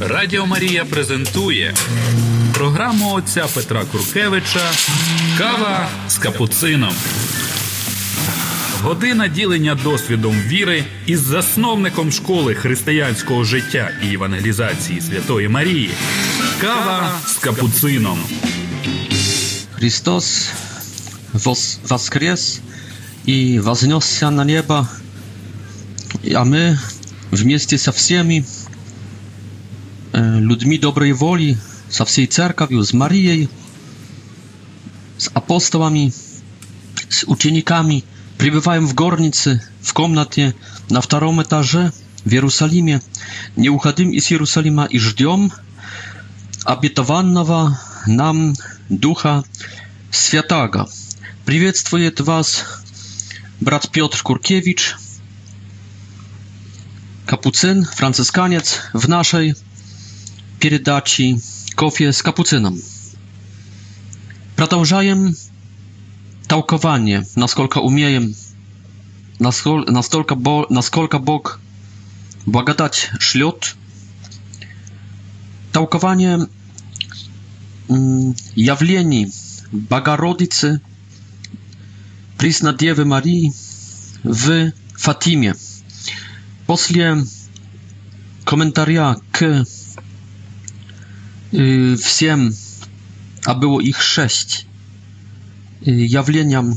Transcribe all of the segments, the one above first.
Радіо Марія презентує програму отця Петра Куркевича Кава з капуцином. Година ділення досвідом віри із засновником школи християнського життя і евангелізації Святої Марії. Кава з капуцином. Христос воскрес і вознесся на небо, а ми вместе со всеми E, ludźmi dobrej woli, ze wszej z Marią, z apostołami, z uczennikami. Przybywają w gornicy, w komnatie, na drugim etaże w Jerusalemie Nie uchodzimy z Jerozolima i czekamy obietowanego nam Ducha Świętego. Przywietuję Was, brat Piotr Kurkiewicz, kapucyn, franciszkaniec w naszej передачи «Кофе z kapucyną». Продолжаем толкование, насколько умеем, насколько, Бог, насколько Бог благодать шлет. Толкование явлений Богородицы, Преснодевы Марии в Фатиме. После комментария к Yy, всем, а było ich sześć, yy, jawleniam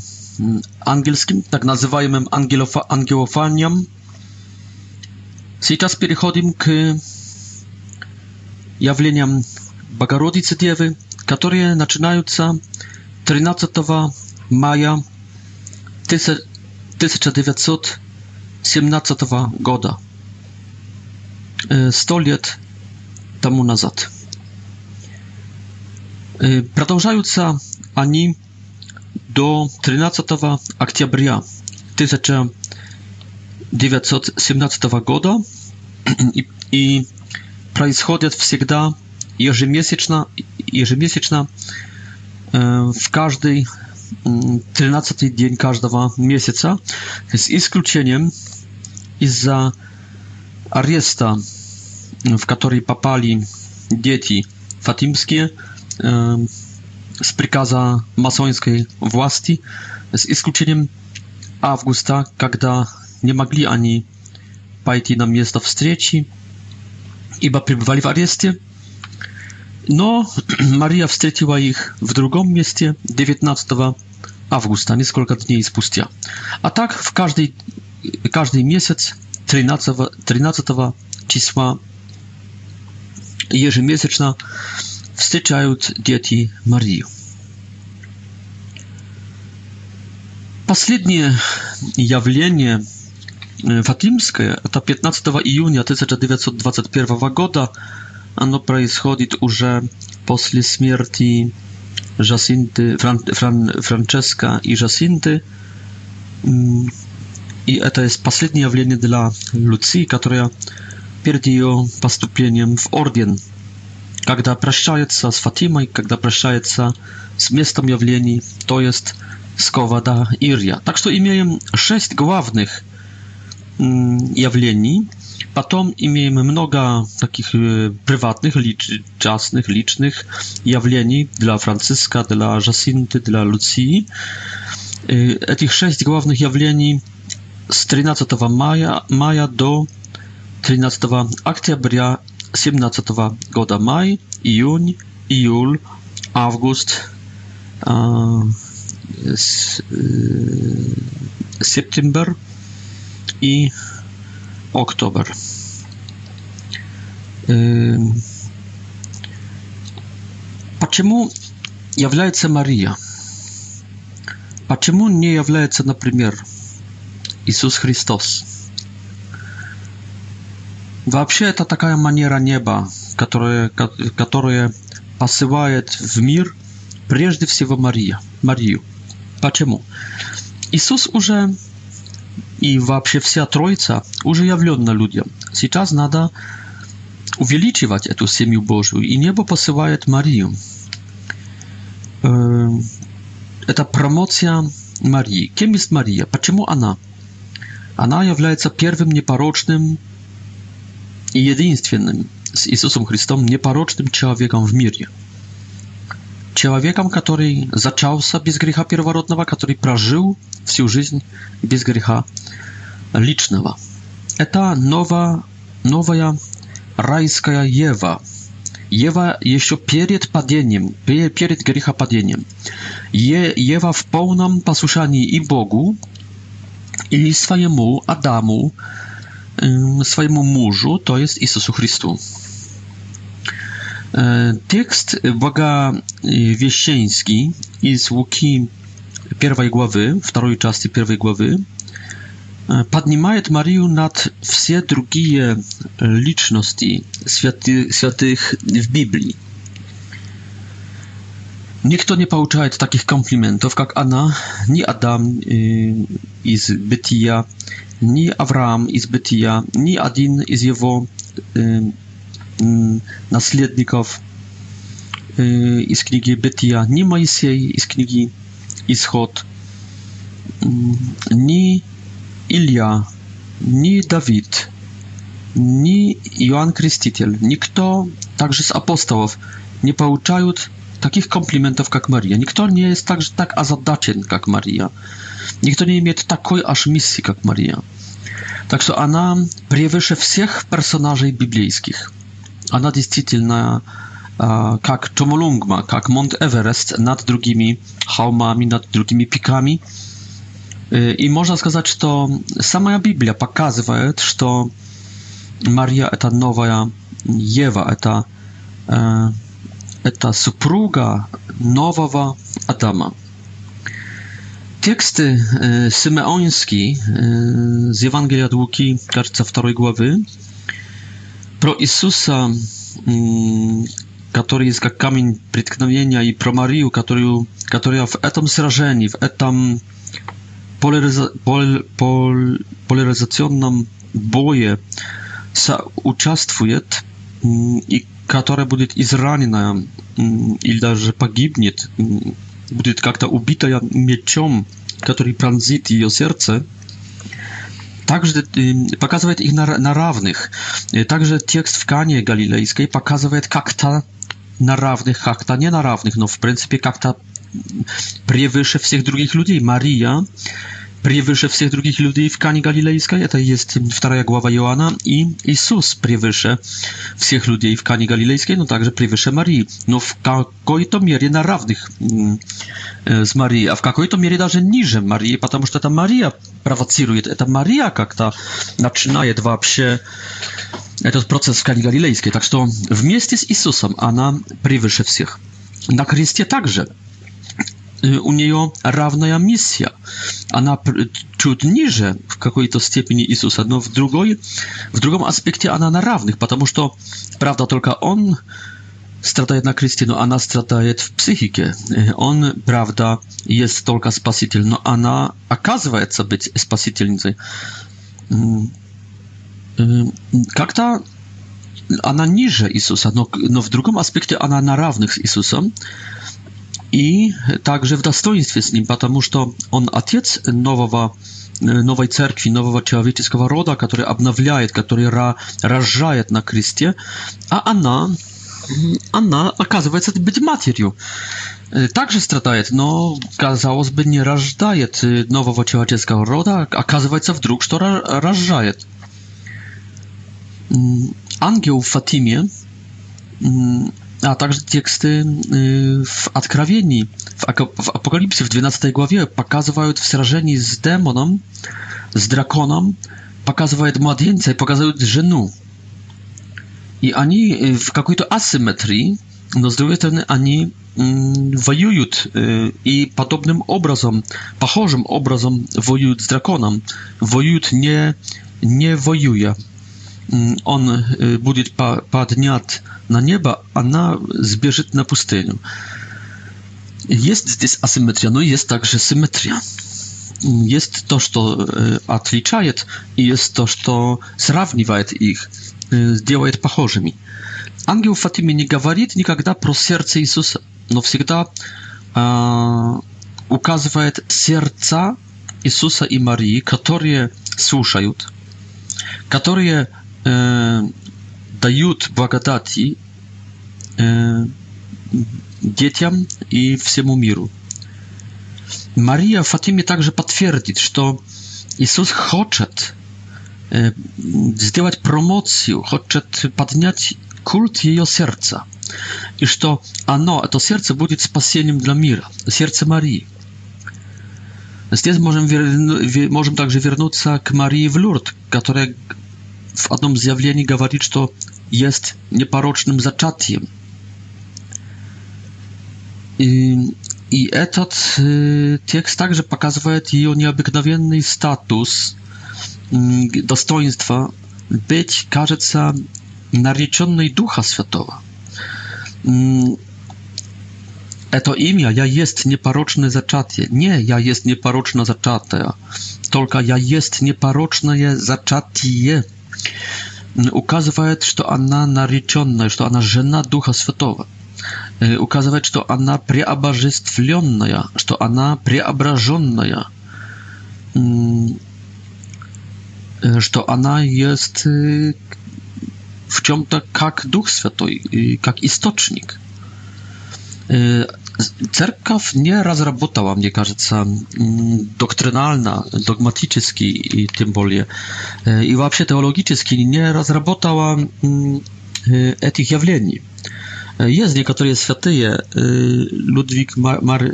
ангельским, так называемым ангелофа, ангелофанием. Сейчас переходим к явлениям Богородицы Девы, которые начинаются 13 мая 1917 года, 100 лет тому назад. Продолжаются они до 13 октября 1917 года и, и происходят всегда ежемесячно, ежемесячно в каждый 13 день каждого месяца, с исключением из-за ареста, в который попали дети фатимские – z przykazu masońskiej władzy z wyjątkiem Augusta, kiedy nie mogli ani pójść na miejsce wstrzeci, ibo przebywali w areszcie. No, Maria wstrzeciła ich w drugim mieście 19 Augusta, kilka dni spustia. A tak w każdej każdy miesiąc 13 13 czysła jeżymiesięczna wstyczając dzieci Marii. Ostatnie jawlenie fatimskie, to 15 junia 1921 года, ono происходи już po śmierci Jacinty, Fran, Fran, Francesca i Jacinty. I to jest ostatnie jawlenie dla Lucy, która przed jej postąpieniem w Ordien когда прощается с Фатимой, когда прощается с местом явлений, то есть с Ковада-Ирья. Так что имеем шесть главных явлений, потом имеем много таких прywatnych, лич, частных, личных явлений для Франциска, для Жасинты, для Луции. Этих шесть главных явлений с 13 мая, мая до 13 октября 17 года май, июнь, июль, август, э, с, э, сентябрь и oktober. Почему является Мария? Почему не является, например, Иисус Христос? Вообще это такая манера неба, которая, которая посылает в мир прежде всего Мария, Марию. Почему? Иисус уже и вообще вся Троица уже явлена людям. Сейчас надо увеличивать эту семью Божью и небо посылает Марию. Э, это промоция Марии. Кем есть Мария? Почему она? Она является первым непорочным i jedynym z Jezusem Chrystusem nieparocznym człowiekiem w mirie. Człowiekiem, który zaczął się bez grzecha pierworodnego, który przeżył całą życie bez grzecha licznego. To nowa, nowa rajska Jewa. Jewa jeszcze przed padeniem, przed grzecha padeniem. Jewa w pełnym posłuszaniu i Bogu, i swojemu Adamu, Y, swojemu mężu, to jest Jezusu Chrystus. Y, tekst Boga y, i z Łuki pierwszej głowy, drugiej części pierwszej głowy, podnimaje Mariu nad wsie drugie liczności świętych w Biblii. Nikt nie poucza takich komplimentów jak Anna, ani Adam z bytia, ni Abraham iz Betia, ni Adin iz jego y, y, nasledników y, z Księgi Betia, ni Mojsej z Księgi Ischod, y, ni Ilja, ni Dawid, ni Jan Chrzciciel, nikt także z apostołów nie pouczają takich komplementów jak Maria. Nikt nie jest także tak azadaczen jak Maria. Никто не имеет такой аж миссии, как Мария. Так что она превыше всех персонажей библейских. Она действительно как Томолунгма, как Монт-Эверест над другими холмами, над другими пиками. И можно сказать, что сама Библия показывает, что Мария – это новая Ева, это, это супруга нового Адама teksty y, z Ewangelii od Łuki, w wtorej głowy, pro Jezusa, y, mm, który jest jak kamień przytknowienia i pro Mariu, Marię, która w etam srażeni, w etam polaryzacyjnym boje uczestwuje mm, i która będzie izraniona mm, i nawet pogibnie, będzie jak ta ubita mieczem который пронзит ее сердце, также показывает их на, на равных. Также текст в Кане Галилейской показывает как-то на равных, как-то не на равных, но в принципе как-то превыше всех других людей. Мария Превыше всех других людей в Кане Галилейской, это и есть вторая глава Иоанна, и Иисус превыше всех людей в Кане Галилейской, но также превыше Марии, но в какой-то мере на равных с Марией, а в какой-то мере даже ниже Марии, потому что это Мария провоцирует, это Мария как-то начинает вообще этот процесс в Кане Галилейской, так что вместе с Иисусом она превыше всех. На кресте также – у нее равная миссия. Она чуть ниже в какой-то степени Иисуса, но в, другой, в другом аспекте она на равных, потому что, правда, только он страдает на кресте, но она страдает в психике. Он, правда, есть только спаситель, но она оказывается быть спасительницей. Как-то она ниже Иисуса, но, но в другом аспекте она на равных с Иисусом i także w dostojnictwie z nim, ponieważ on ojciec nowego nowej cerkwi, nowego człowieczeskiego roda, który obnawia, który ra, rażuje na Chrystie, a ona, ona okazuje się być materią. E, także straduje, no, казалось by, nie rażdaje nowego człowieczeskiego roda, okazuje się wdruk, że rażuje. Mm, Angieł w Fatimie mm, a także teksty y, w Atkrawieni, w Apokalipsie, w 12 głowie, pokazują wrażenie z demonem, z drakonem, pokazują młodzieńca i pokazują żenu. I ani y, w jakiejś asymetrii, no z drugiej strony, ani mm, wojują y, i podobnym obrazom, pochorzym obrazom wojują z drakonem. Wojują nie, nie wojuje. Mm, on będzie podniat po на небо, она сбежит на пустыню. Есть здесь асимметрия, но есть также симметрия. Есть то, что отличает, и есть то, что сравнивает их, делает похожими. Ангел Фатиме не говорит никогда про сердце Иисуса, но всегда э, указывает сердца Иисуса и Марии, которые слушают, которые э, дают благодати э, детям и всему миру. Мария Фатиме также подтвердит, что Иисус хочет э, сделать промоцию, хочет поднять культ ее сердца, и что оно, это сердце, будет спасением для мира, сердце Марии. Здесь можем, можем также вернуться к Марии в Лурд, которая w jednym zjawieniu mówi, że jest nieparocznym zaczatkiem. I etat y, tekst także pokazuje jej nieobyknowienny status, mm, dostoństwa być, każe narzeczonej Ducha światowa. Mm, to imię, ja jest nieparoczne zaczatie. Nie, ja jest nieparoczna zaczatia. Tylko ja jest nieparoczne zaczatie указывает, что она нареченная, что она жена Духа Святого. Указывает, что она преобожествленная, что она преображенная, что она есть в чем-то как Дух Святой, как источник. Cerkaw nie raz robotała, mnie кажется, mm, doktrynalna, dogmatyczki i tym bolie. E, I właśnie teologiczki nie raz robotała mm, e, etych jawleni. E, jest niektóre świętyje, Ludwik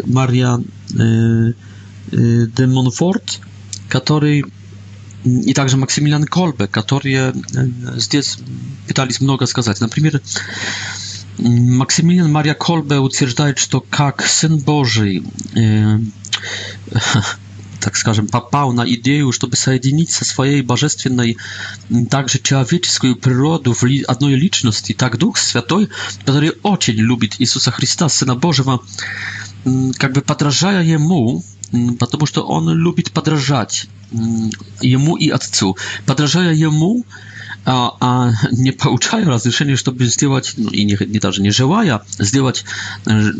Maria de Montfort, który mm, i także Maksymilian Kolbe, którzy zdes pytali z skazać. Na przykład Maksymilian Maria Kolbe утверждает, что как Сын Божий, э, так скажем, попал на идею, чтобы соединить со своей божественной также человеческую природу в ли, одной личности, так Дух Святой, который очень любит Иисуса Христа, Сына Божьего, как бы подражая Ему, потому что Он любит подражать Ему и Отцу, подражая Ему, э, a, a не получаю разрешения, чтобы сделать, ну и не, не даже не желая сделать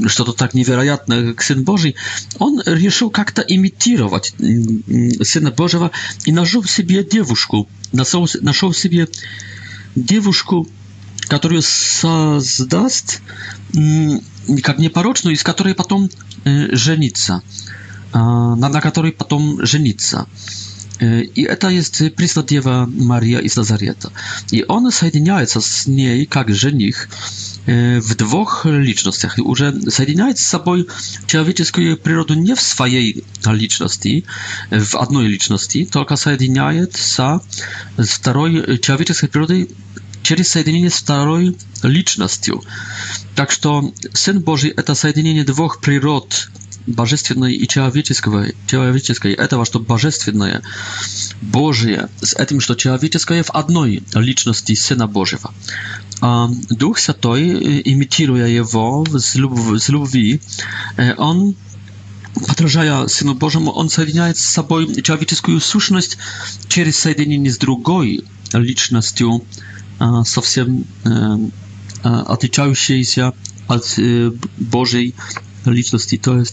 что-то так невероятное, как Сын Божий, он решил как-то имитировать Сына Божьего и нашел себе девушку, нашел, нашел себе девушку, которую создаст как непорочную, из которой потом женится, на, на которой потом женится. Y, I to jest Prisodiewa Maria i Nazareta. I on zjednaje z niej, jak żenich, y, w dwóch liczностях. Już zjednaje z sobą człowieczeską przyrodę nie w swojej liczności, w jednej liczności, tylko zjednaje się z drugiej człowieczeskiej przyrody przez zjednienie z drugiej liczności. Tak że Syn Boży to zjednienie dwóch przyrod божественной и человеческой, человеческой. Этого, что божественное, Божие, с этим, что человеческое в одной личности Сына Божьего. А Дух Святой, имитируя его с, люб с любви, он подражая Сыну Божьему, он соединяет с собой человеческую сущность через соединение с другой личностью, совсем отличающейся от Божьей личности, т.е.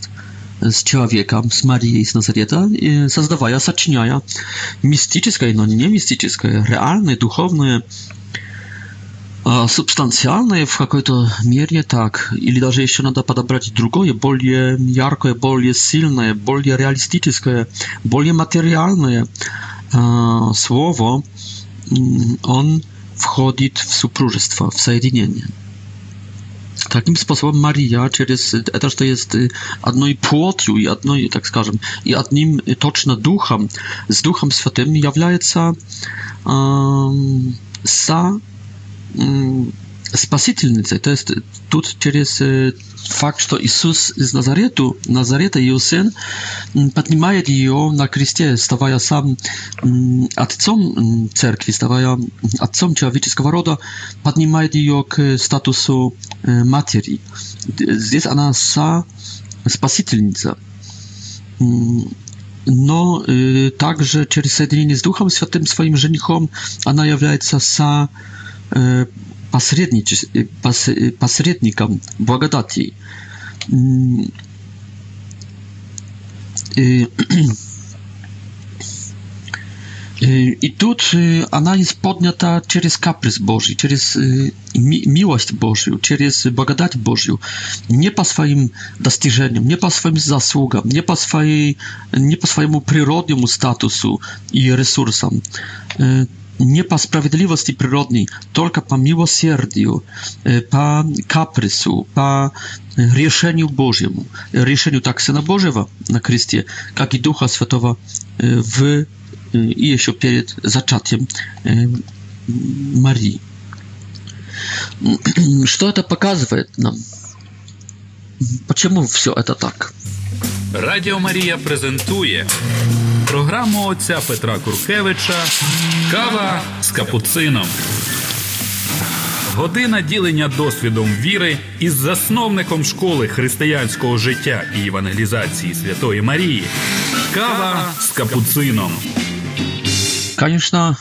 с человеком, с Марией, с Назарета, создавая, сочиняя мистическое, но не мистическое, реальное, духовное, субстанциальное в какой-то мере так. Или даже еще надо подобрать другое, более яркое, более сильное, более реалистическое, более материальное слово. Он входит в супружество, в соединение takim sposobem Maria, przez to, że jest jedną y, płotą i jedną, tak скажем, i jednym точно duchem, z duchem świętym, jest się sa mm, spasitelnicy. To jest tu przez y, fakt, że Jezus z Nazaretu, Nazareta i jego syn, mm, podnosi ją na krzyżu, stawaja sam ojcem mm, cerkwi, stawaja ojcem człowieczego rodu, podnosi ją k statusu E, materii. Jest ona sa spasitelnica. Mm, no, y, także przez jedynienie z Duchem Świętym, swoim żenichom, ona jawiaje się sa e, y, y, pasrednikom błagodatii. Mm, Y, I tu analiz podniata przez kaprys Boży, przez y, mi, miłość Bożą, przez bogadać Bożą, nie pa swoim dostrzeżeniom, nie pa swoim zasługom, nie pa swojej, nie pa swojemu przyrodniemu statusu i resursom, y, nie pa sprawiedliwości przyrodniej, tylko po miłosierdziu, pa kaprysu, pa rzeszeniu Bożemu, rzeszeniu tak Syna Bożego na Chrystie, jak i Ducha Świętego w и еще перед зачатием Марии. Что это показывает нам? Почему все это так? Радіо Марія презентує програму отця Петра Куркевича Кава з капуцином. Година ділення досвідом віри із засновником школи християнського життя і євангелізації Святої Марії. Кава з капуцином. Конечно,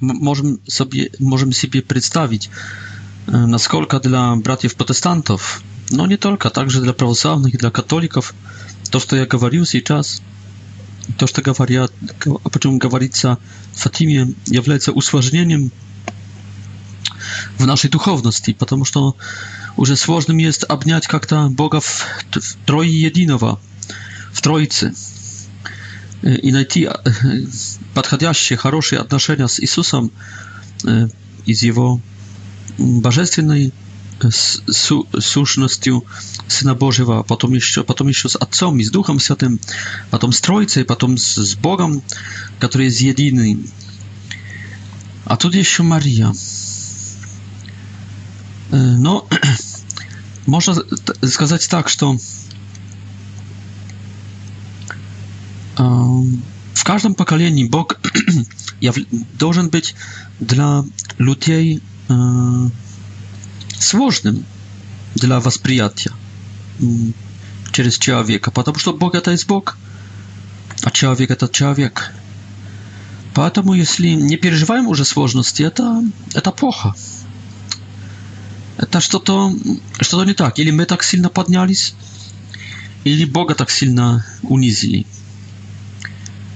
можем себе, можем себе представить, насколько для братьев-протестантов, но не только, также для православных и для католиков, то, что я говорил сейчас, то, что говорят, о чем говорится в Фатиме, является усложнением w naszej duchowności, потому что уже сложным jest обнять как-то Бога в, в Трое Единого, в Троице и найти подходящие, хорошие отношения с Иисусом из Его божественной сущностью Сына Божьего, потом еще, потом еще с Отцом и с Духом Святым, потом с Троицей, потом с, с Богом, который есть единый. А тут еще Мария. Но можно сказать так, что В каждом поколении Бог должен быть для людей сложным dla восприятия przez człowieka, потому что Бог это есть Бог, а человек это человек. Поэтому, если не переживаем уже сложности, это, это плохо. Это что-то что не так. Или мы так сильно поднялись, или Бога так сильно унизили.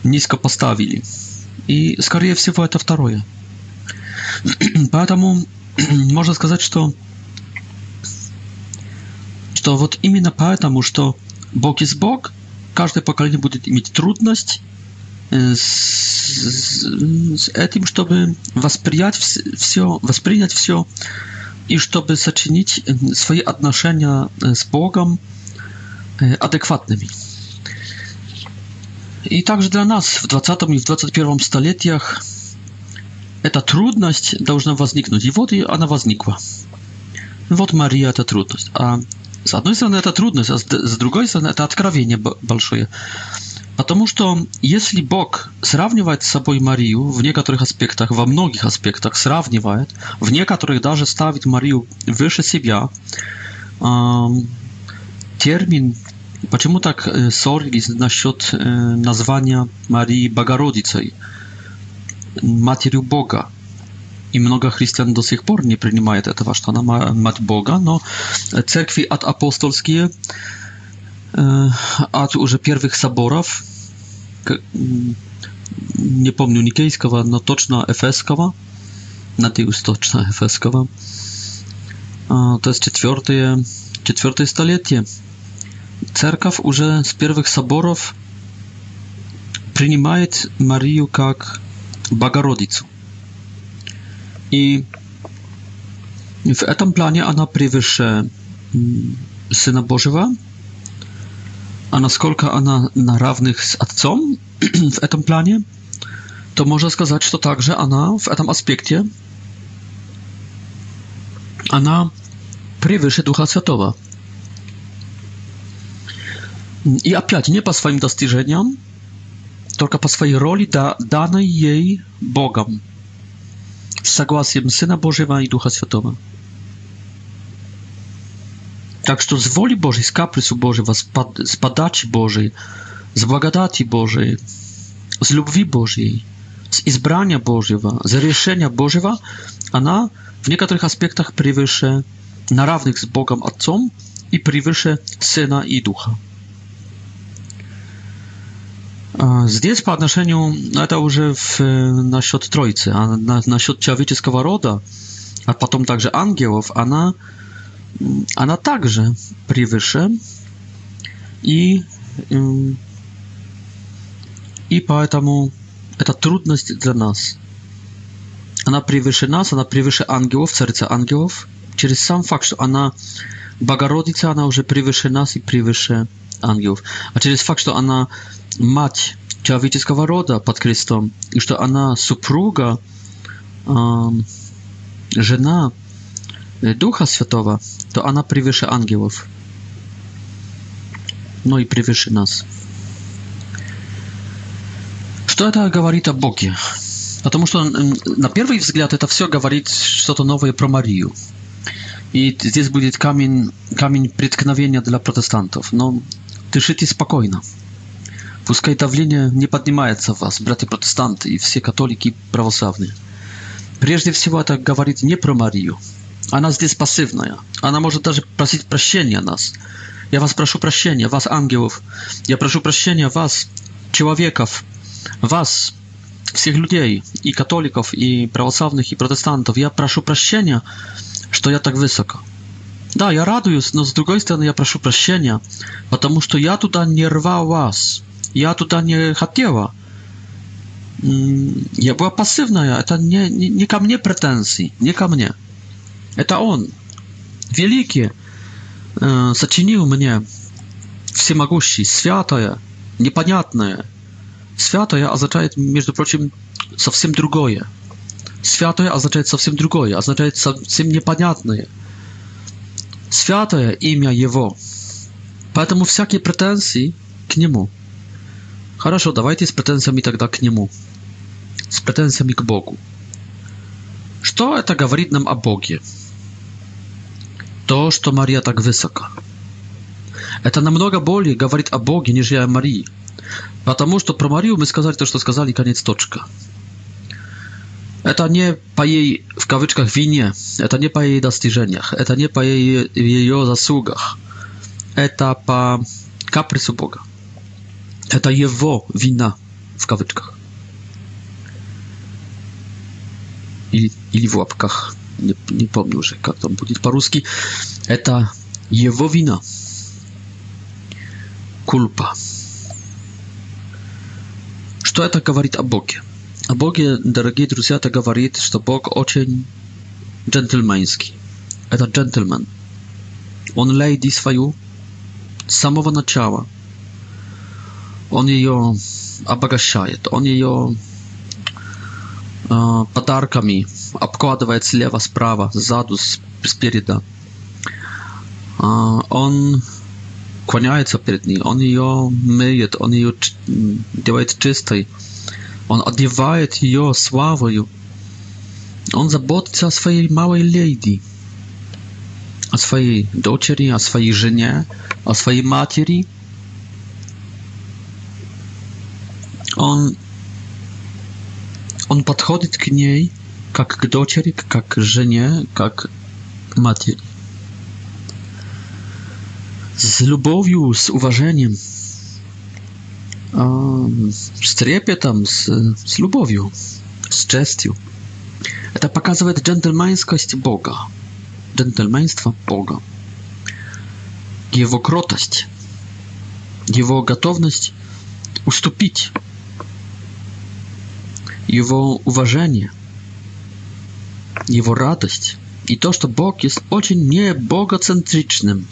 низко поставили. И, скорее всего, это второе. Поэтому можно сказать, что что вот именно поэтому, что Бог из Бог, каждое поколение будет иметь трудность э, с, с этим, чтобы восприять все, воспринять все и чтобы сочинить э, свои отношения э, с Богом адекватными. И также для нас в 20 и в 21 столетиях эта трудность должна возникнуть. И вот она возникла. Вот Мария эта трудность. А с одной стороны это трудность, а с другой стороны это откровение большое. Потому что если Бог сравнивает с собой Марию в некоторых аспектах, во многих аспектах сравнивает, в некоторых даже ставит Марию выше себя, термин Почему так Соргис насчет названия Марии Богородицей, Матерью Бога? И много христиан до сих пор не принимает этого, что она Мать Бога, но церкви от апостольские, от уже первых соборов, не помню Никейского, но точно Эфесского, Натиус точно Эфесского, то есть четвертое, четвертое столетие – Cerkaw już z pierwszych soborów przyjmuje Marię jak Bogorodicę. I w tym planie ona przewyższa mm, Syna Bożego. A naскільки ona na równych z Ojcem w tym planie, to może сказать, że także ona w tym aspekcie ona przewyższa Ducha Świętego. I opiat nie po swoim dostrzeżeniom, tylko po swojej roli da, danej jej Bogom. Z zagłasiem Syna Bożego i Ducha Świętego. Tak, że z woli Boży, z kaprysu Bożej, z padaci Bożej, z błagadati Bożej, z lubwi Bożej, z izbrania Bożego, z rzeszenia Bożego, ona w niektórych aspektach przewyższa na równych z Bogiem Ojcem i przewyższa Syna i Ducha. Здесь по отношению, это уже в, насчет Троицы, а на, насчет человеческого рода, а потом также ангелов, она, она также превыше и, и поэтому это трудность для нас. Она превыше нас, она превыше ангелов, царица ангелов, через сам факт, что она Богородица, она уже превыше нас и превыше ангелов. А через факт, что она мать человеческого рода под крестом, и что она супруга, э, жена Духа Святого, то она превыше ангелов, но ну и превыше нас. Что это говорит о Боге? Потому что на первый взгляд это все говорит что-то новое про Марию. И здесь будет камень, камень преткновения для протестантов. Но дышите спокойно. Пускай давление не поднимается в вас, братья-протестанты и все католики православные. Прежде всего, это говорит не про Марию. Она здесь пассивная. Она может даже просить прощения нас. Я вас прошу прощения, вас, ангелов. Я прошу прощения вас, человеков, вас, всех людей, и католиков, и православных, и протестантов. Я прошу прощения, что я так высоко. Да, я радуюсь, но с другой стороны я прошу прощения, потому что я туда не рвал вас я туда не хотела. Я была пассивная, это не, не, не ко мне претензии, не ко мне. Это он, великий, э, сочинил мне всемогущий, святое, непонятное. Святое означает, между прочим, совсем другое. Святое означает совсем другое, означает совсем непонятное. Святое имя его. Поэтому всякие претензии к нему – Хорошо, давайте с претензиями тогда к нему. С претензиями к Богу. Что это говорит нам о Боге? То, что Мария так высока. Это намного более говорит о Боге, нежели о Марии. Потому что про Марию мы сказали то, что сказали, конец точка. Это не по ей, в кавычках, вине, это не по ее достижениях, это не по ее ее заслугах. Это по капризу Бога. To jego wina w kawyczkach. Ili w łapkach. Nie, nie pomnił, że jak to będzie paruski. ruski. To jego wina. Kulpa. Co to mówi o Bogu? O Bogu, drodzy przyjaciele, to mówi, że Bóg jest dżentelmeński. To gentleman. On lady swoją samowa na он ее обогащает, он ее э, подарками обкладывает слева, справа, сзаду, спереда. Э, он клоняется перед ней, он ее мыет, он ее делает чистой, он одевает ее славою, он заботится о своей малой леди, о своей дочери, о своей жене, о своей матери – on, on podchodzi k niej jak dociery, jak żenie, jak matki. Z lubowiu, z uważeniem. Z trepietem, z, z lubowiu, z czestiu. To pokazuje dżentelmeńskość Boga. Dżentelmeństwo Boga. Jego krotość. Jego gotowość ustąpić его уважение, его радость и то, что Бог есть очень не богоцентричным.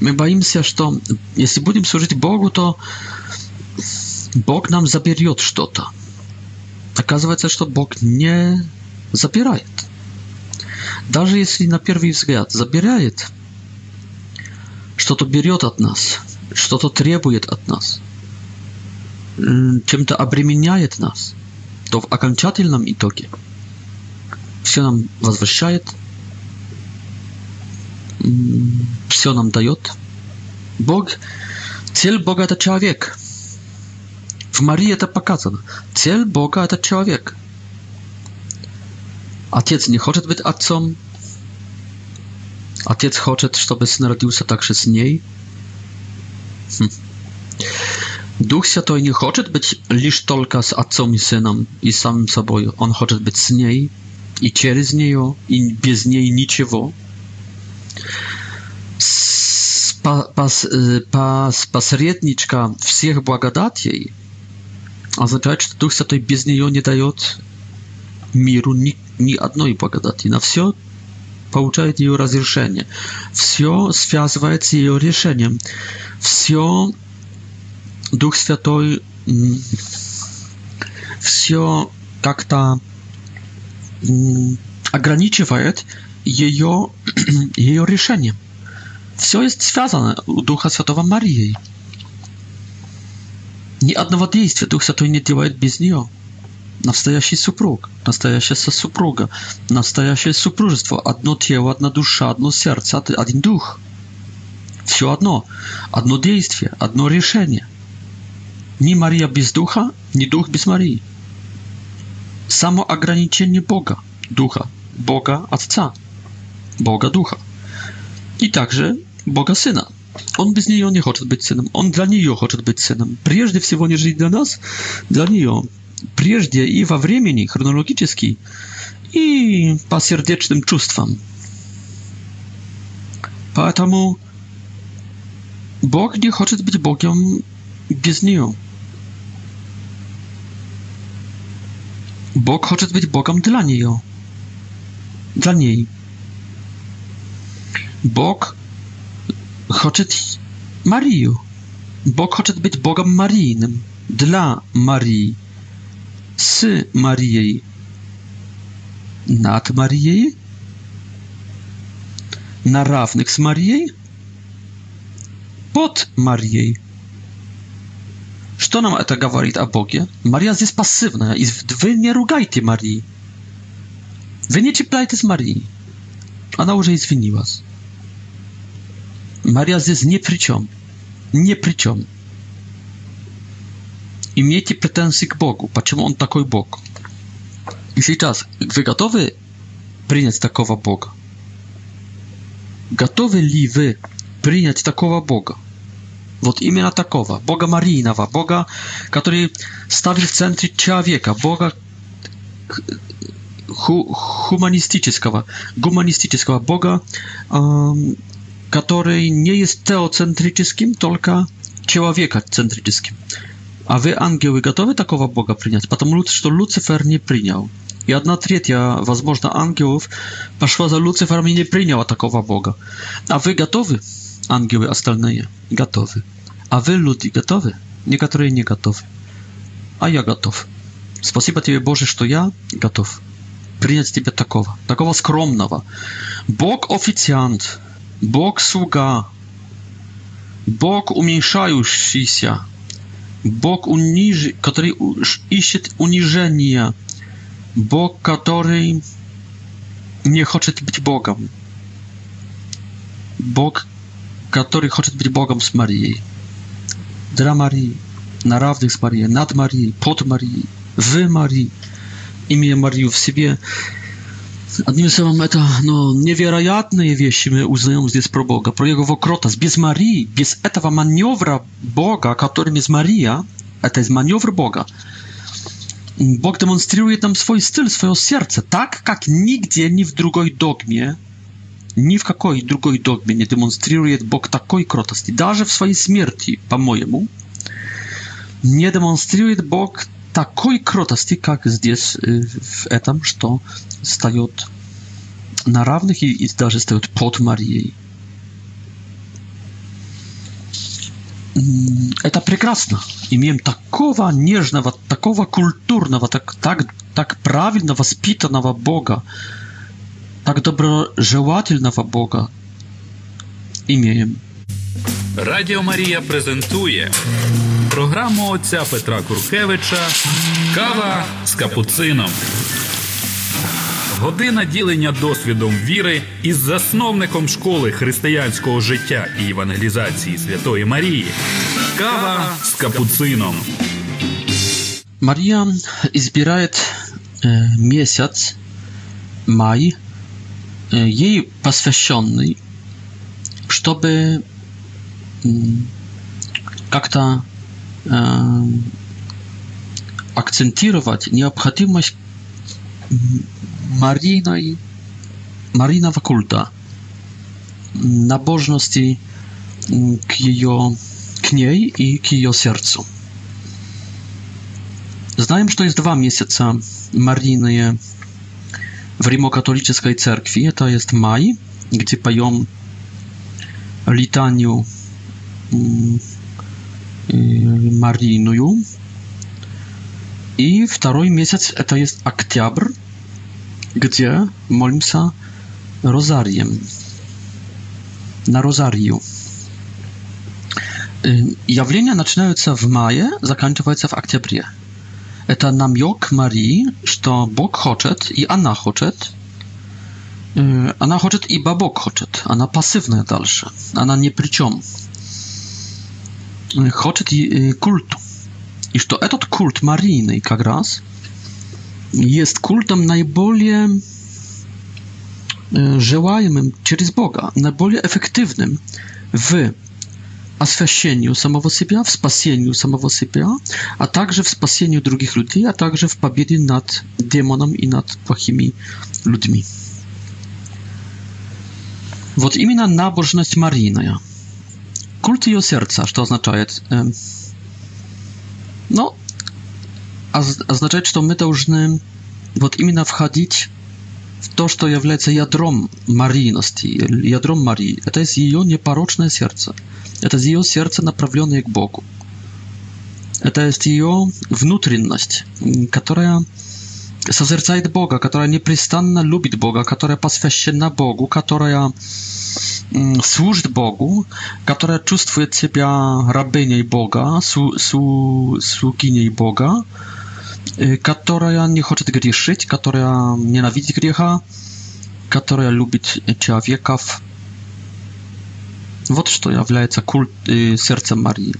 Мы боимся, что если будем служить Богу, то Бог нам заберет что-то. Оказывается, что Бог не забирает. Даже если на первый взгляд забирает, что-то берет от нас, что-то требует от нас, чем-то обременяет нас – то в окончательном итоге все нам возвращает, все нам дает Бог. Цель Бога – это человек. В Марии это показано. Цель Бога – это человек. Отец не хочет быть отцом. Отец хочет, чтобы сын родился также с ней. Хм. Duch Święty nie chce być lisz tylko z Ojcem i Synem i samym sobą. On chce być z niej i z niej i bez niej niczego. Y, Pasredniczka wszystkich błagadat jej oznacza, że Duch Święty bez niej nie daje miru nie ni jednej błagadati. Na wszystko otrzymuje jej rozwiązanie. Wszystko związuje się z jej rozwiązaniem. Wszystko Дух Святой все как-то ограничивает ее, ее решение. Все есть связано у Духа Святого Марией. Ни одного действия Дух Святой не делает без нее. Настоящий супруг, настоящая супруга, настоящее супружество, одно тело, одна душа, одно сердце, один дух. Все одно, одно действие, одно решение – Nie Maria bez ducha, ni duch bez Marii. Samo ograniczenie Boga, ducha, Boga Ojca, Boga Ducha. I także Boga Syna. On bez niej nie chce być synem. On dla niej chce być synem. Przede wszystkim, jeżeli dla nas, dla niej. Przede i w времени, chronologiczki i po serdecznym czuściom. Dlatego Bóg nie chce być Bogiem bez niej. Bóg chce być Bogiem dla niej. Dla niej. Bóg chce Marię. Bóg chce być Bogiem Marijnym. Dla Marii. Z Marii, Nad Marii, Na równych z Marii, Pod Marii. Что нам это говорит о Боге? Мария здесь пассивная, и вы не ругайте Марии. Вы не чепляйтесь Марии. Она уже извинилась. Мария здесь ни при чем. Ни при чем. Имейте претензии к Богу. Почему Он такой Бог? И сейчас вы готовы принять такого Бога? Готовы ли вы принять такого Бога? Вот именно такого. Бога Марийного, Бога, который ставит в центре человека, Бога ху хуманистического, гуманистического Бога, эм, который не есть теоцентрическим, только человекоцентрическим. А вы, ангелы, готовы такого Бога принять? Потому что Люцифер не принял. И одна третья, возможно, ангелов пошла за Люцифером и не приняла такого Бога. А вы готовы? Ангелы остальные готовы. А вы, люди, готовы? Некоторые не готовы. А я готов. Спасибо тебе, Боже, что я готов принять тебя такого, такого скромного. Бог официант, Бог слуга, Бог уменьшающийся, Бог, униж... который ищет унижения, Бог, который не хочет быть Богом, Бог, который хочет быть Богом с Марией. Для Марии, на равных с Марией, над Марией, под Марией, в Марии, имея Марию в себе. Одним словом, это ну, невероятные вещи мы узнаем здесь про Бога, про Его кротость. Без Марии, без этого маневра Бога, которым из Мария, это из маневр Бога, Бог демонстрирует нам свой styl, swoje serce, tak jak nigdzie, ni w drugiej dogmie, ни в какой другой догме не демонстрирует Бог такой кротости. Даже в своей смерти, по-моему, не демонстрирует Бог такой кротости, как здесь, в этом, что встает на равных и, и даже встает под Марией. Это прекрасно. Имеем такого нежного, такого культурного, так, так, так правильно воспитанного Бога, так доброжелательного Бога имеем. Радіо Марія презентує програму отця Петра Куркевича Кава з капуцином. Година ділення досвідом віри із засновником школи християнського життя і евангелізації Святої Марії. Кава з капуцином. Марія збирає е, місяць май. ей посвященный, чтобы как-то э, акцентировать необходимость Мариной, Мариного культа, набожности к ее, к ней и к ее сердцу. Знаем, что есть два месяца Марийные w rimokatolickiej cerkwi, to jest maj, gdzie pają litaniu mm, y, Marinuju. I drugi miesiąc to jest aktiabr, gdzie molim się rozariem, na rozariu. Y, Jawlenia zaczynają się w maju, zakończą się w aktiabrie. Это намек Марии, что Бог хочет, и она хочет. Она хочет, ибо Бог хочет. Она пассивная дальше. Она ни при чем. Хочет и культ. И что этот культ Марийный как раз jest kultem najbardziej желаемым через Бога, najbardziej efektywnym w освящению самого себя, в спасению самого себя, а также в спасении других людей, а также в победе над демоном и над плохими людьми. Вот именно набожность Марийная. Культ ее сердца, что означает... Э, ну, означает, что мы должны вот именно входить в то, что является ядром Марийности, ядром Марии. Это есть ее непорочное сердце. Это ее сердце, направленное к Богу. Это есть ее внутренность, которая созерцает Бога, которая непрестанно любит Бога, которая посвящена Богу, которая служит Богу, которая чувствует себя рабыней Бога, су, су, слугиней Бога, которая не хочет грешить, которая ненавидит греха, которая любит человеков, Вот что является культ э, сердца Марии.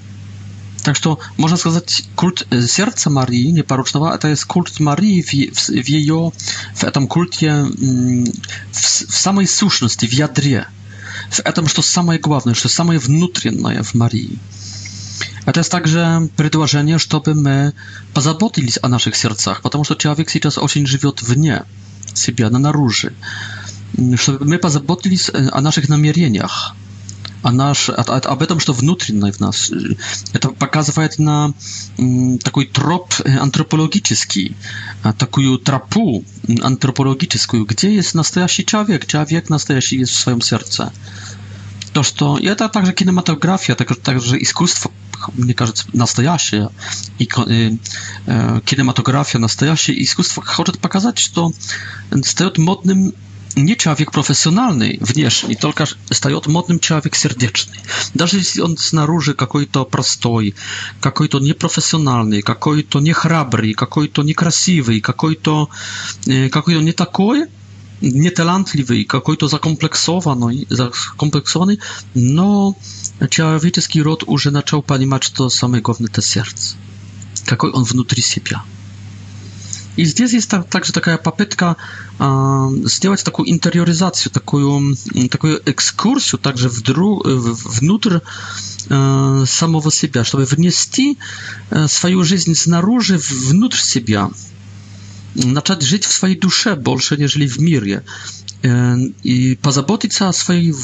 Так что можно сказать, культ сердца Марии непорочного это есть культ Марии в, в, в ее в этом культе в, в самой сущности, в ядре, в этом, что самое главное, что самое внутреннее в Марии. Это есть также предложение, чтобы мы позаботились о наших сердцах, потому что человек сейчас очень живет вне себя, на наружи. Чтобы мы позаботились о наших намерениях, наш, от, от, об этом, что внутреннее в нас. Это показывает на такой троп антропологический, такую тропу антропологическую, где есть настоящий человек, человек настоящий есть в своем сердце. То, что... И это также кинематография, также, также искусство мне кажется, настоящее, и э, э, кинематография настоящая, искусство хочет показать, что стает модным nie człowiek profesjonalny wnieszny, tylko staje od modnym człowiek serdeczny. Nawet jeśli on snaruży jakoś to prostoj, jakoś to nieprofesjonalny, jakoś to niechrabry, jakoś to niekrasiwy, jakoś to, jakoś e, to nie takoj, nietalentliwy, jakoś to zakompleksowany, zakompleksowany, no, człowieczeski rod już pani panimać to samego w serce. Jakoś on wnutri siebie. I здесь jest także taka papytka zrobić taką interioryzację, taką, mm, taką ekskursję także w dru, w, wnutr e, samego siebie, żeby wnieść e, swoją życie z naruży wnutr siebie. Zacząć żyć w swojej duszy, bolsze niż w mirie и позаботиться о своей,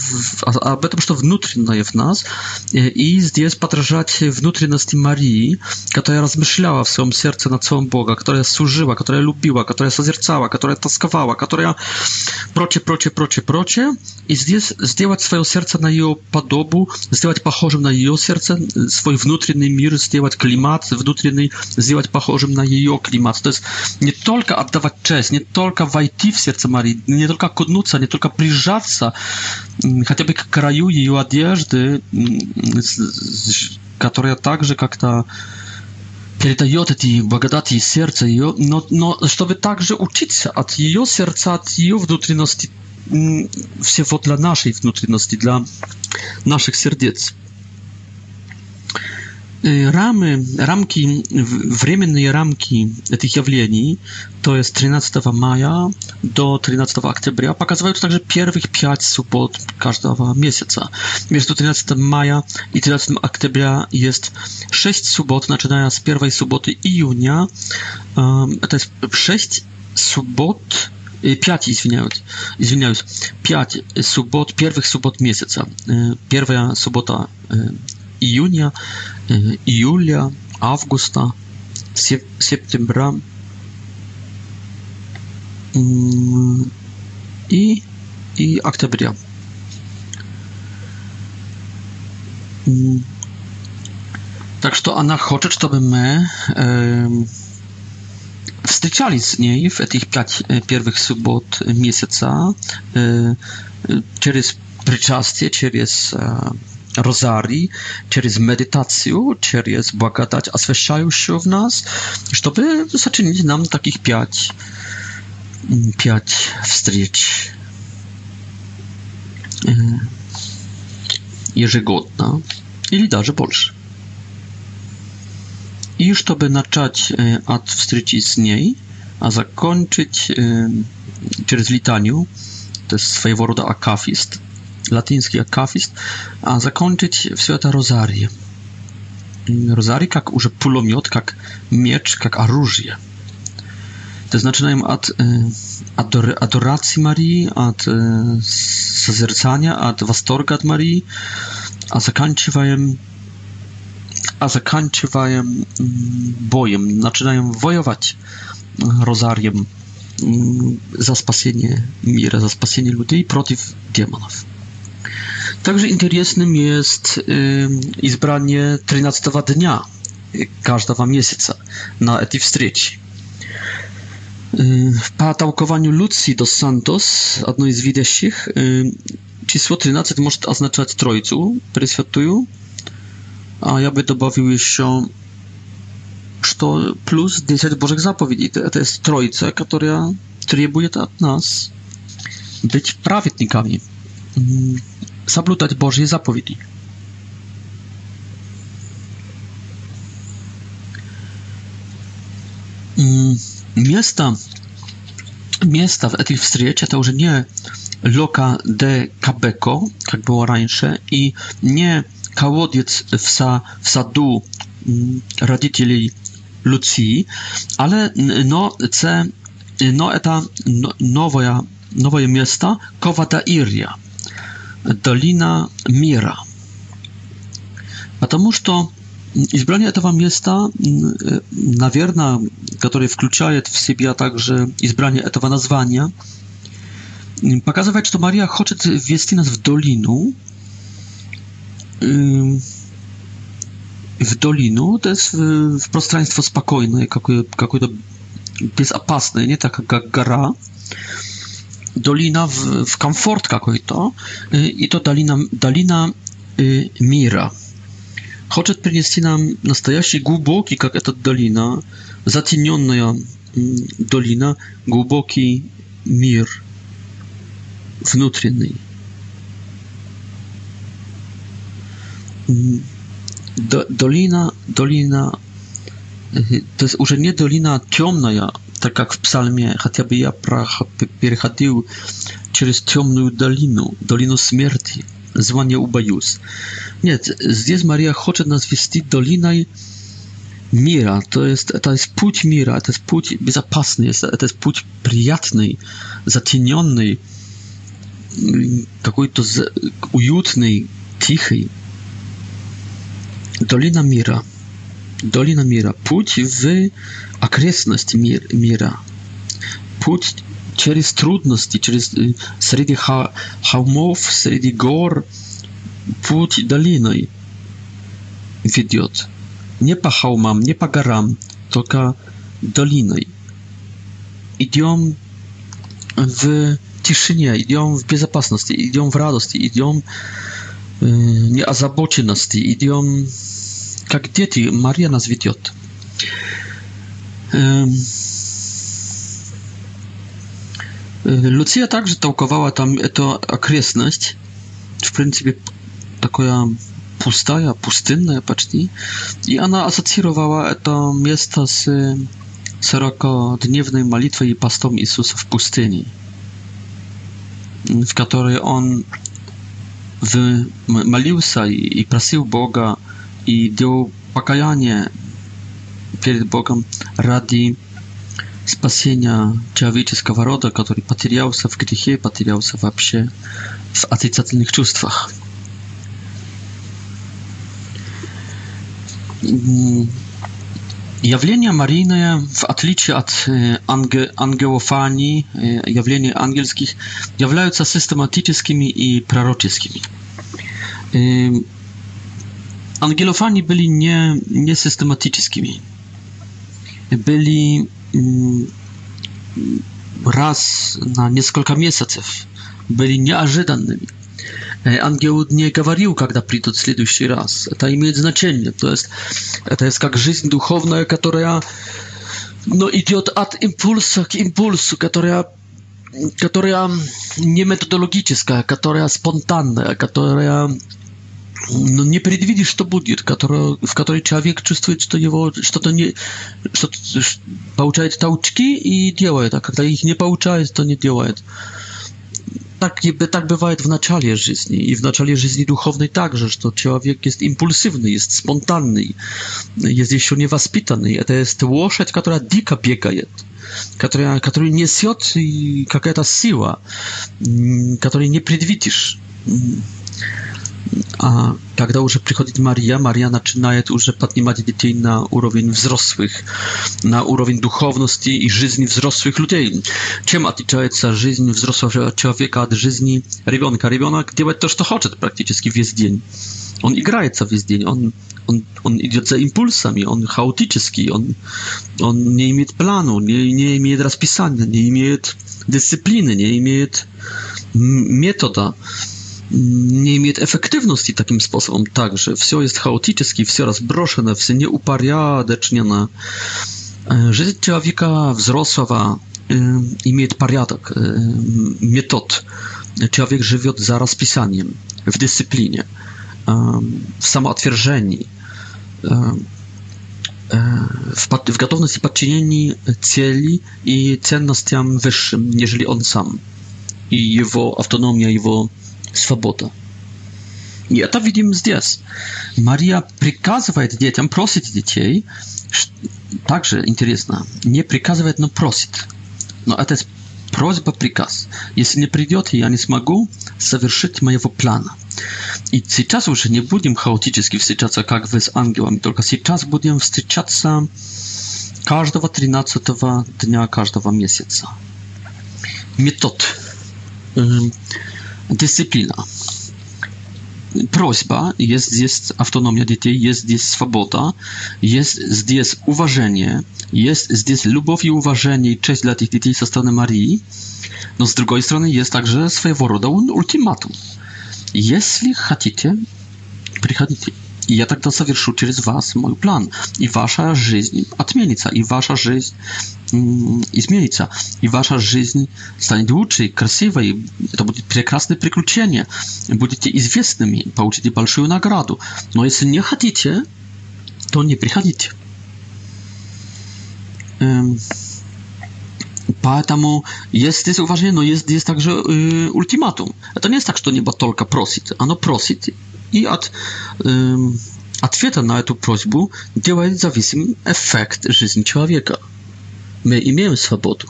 об этом, что внутреннее в нас, и здесь подражать внутренности Марии, которая размышляла в своем сердце над словом Бога, которая служила, которая любила, которая созерцала, которая тосковала, которая прочее, прочее, прочее, прочее, и здесь сделать свое сердце на ее подобу, сделать похожим на ее сердце, свой внутренний мир, сделать климат внутренний, сделать похожим на ее климат. То есть не только отдавать честь, не только войти в сердце Марии, не только кутнуться, а не только прижаться хотя бы к краю ее одежды, которая также как-то передает эти благодати сердца ее, но, но чтобы также учиться от ее сердца, от ее внутренности, всего для нашей внутренности, для наших сердец. рамы, рамки, временные рамки этих явлений, то есть 13 мая до 13 октября, показывают также первых пять суббот каждого месяца. Между 13 мая и 13 октября есть 6 суббот, начиная с первой субботы июня. Это 6 суббот, 5, извиняюсь, извиняюсь, 5 суббот, первых суббот месяца. Первая суббота июня, июля, августа, сентября и, и октября. Tak że ona chce, żebyśmy e, встречались с ней в этих пять первых суббот месяца э, через причастие, через э, rozari, przez medytację, przez błagadać, oswieszają się w nas, żeby zaczynić nam takich pięć, mm, pięć wstrzyć. E, Jeżegodna, ili darze Polsze. I już to by naczać e, ad wstryci z niej, a zakończyć przez e, litaniu, to jest swojego rodzaju akafist, латинский акафист, а закончить все это розарием. Розарий как уже пулемет, как меч, как оружие. То есть начинаем от э, адор, адорации Марии, от э, созерцания, от восторга от Марии, а заканчиваем a zakończyłem bojem, zaczynają wojować rozariem za spasienie mira, za spasienie ludzi przeciw demonów. Także interesnym jest izbranie 13 dnia y, każdego miesiąca na tej встрече. W tałkowaniu Lucy dos Santos, jednej z widzących, число 13 może oznaczać trójcu, Пресвятую, a ja by się, jeszcze что plus 10 zapowiedzi, to jest trójca, która требuje od nas być быть праведниками zablutać Bożej zapowiedzi. Mm, miasta, miasta w tej wstrzecie to już nie Loka de Cabeco, jak było раньше, i nie kałodiec w, sa, w sadu mm, rodzicieli Lucii, ale no, to no, no, nowe, nowe kowata Iria. Dolina Mira. Потому что избрание этого места, наверное, которое включает в себя также избрание этого названия, показывает, что Мария хочет ввести нас в долину. В долину то есть в пространство спокойное, какое-то безопасное, не так как гора dolina w, w komfort to y, i to dolina dolina y, mira chce przynieść nam настоящий głęboki jak ta dolina zacieniona mm, dolina głęboki mir wewnętrzny mm, Do, dolina dolina y, to jest już nie dolina ciemna tak jak w psalmie, chociażby ja przechodził przez ciemną dolinę, dolinę śmierci, zwanie ubajus. Nie, zjez Maria chce nas wieść doliną mira, to jest, to jest puć mira, to jest puć bezpieczny, to jest puć przyjatny, zatieniony, jakiś to ujutny, cichy. Dolina mira, dolina mira, puć wy окрестности мир, мира. Путь через трудности, через среди холмов, среди гор, путь долиной ведет. Не по холмам, не по горам, только долиной. Идем в тишине, идем в безопасности, идем в радости, идем э, неозабоченности, идем как дети, Мария нас ведет. Lucia także tałkowała tam to okresność, w pryncypie taka pustaja, pustynna, patrzcie, i ona asocjowała to miasto z czterokodniowej modlitwą i pastom Jezusa w pustyni, w której on wymalił się i prosił Boga i dał pokajanie перед Богом ради спасения человеческого рода, который потерялся в грехе, потерялся вообще в отрицательных чувствах. Явление Марийное, в отличие от анге, ангелофании, явлений ангельских, являются систематическими и пророческими. Ангелофани были не, не систематическими byli raz на несколько месяцев, были неожиданными. Ангел не говорил, когда придут в следующий раз. Это имеет значение. То есть это есть как жизнь духовная, которая no, идет от импульса к импульсу, которая которая не методологическая, которая спонтанная, которая no nie przewidzisz to budżet, w której człowiek czuje, że to jego, że to nie, że to, że pouczaje tałczki i działa, tak? a kiedy ich nie pouczaje, to nie działa. Tak, tak bywa w naczale życia i w naczale życia duchownej także, że to człowiek jest impulsywny, jest spontany, jest jeszcze niewaspitany, a to jest łoszeć, która dika biega, która, który i jakaś siła, mm, której nie przewidzisz. Mm a когда уже приходит Мария, Мария начинает уже поднимать детей на уровень взрослых, на уровень духовности и жизни взрослых людей. Чем отличается жизнь взрослого человека от жизни ребенка? Ребенок делает то, что хочет практически весь день. Он играется весь день, он, он, он идет за импульсами, он хаотический, он, он не имеет плану, не, не имеет расписания, не имеет дисциплины, не имеет метода nie ma efektywności takim sposobem, także wszystko jest chaotyczne, wszystko rozbroszone, wszystko nieuparyadeczne. E, życie człowieka wzrosła e, i mieć pariadek e, metod. Człowiek żywiot zaraz pisaniem w dyscyplinie, w samootwierdzeniu, w, w gotowości podczynieni celi i cennościom wyższym, jeżeli on sam. I jego autonomia, jego свобода. И это видим здесь. Мария приказывает детям, просит детей, также интересно, не приказывает, но просит. Но это просьба-приказ. Если не придет, я не смогу совершить моего плана. И сейчас уже не будем хаотически встречаться, как вы с ангелами, только сейчас будем встречаться каждого 13 дня каждого месяца. Метод. Эм, Dyscyplina. Prośba, jest jest autonomia dzieci, jest jest swoboda, jest jest uważanie, jest jest любовь i uważanie i cześć dla tych dzieci ze strony Marii. No z drugiej strony jest także swojego rodzaju ultimatum. Jeśli chcecie, ja tak to тогда совершу przez was mój plan i wasza жизнь отменится, i wasza жизнь изменится, и ваша жизнь станет лучше, красивой, это будет прекрасное приключение, будете известными, получите большую награду. Но если не хотите, то не приходите. Поэтому есть здесь уважение, но есть здесь также э, ультиматум. Это не так, что небо только просит, оно просит. И от э, ответа на эту просьбу делает зависим эффект жизни человека. мы имеем свободу,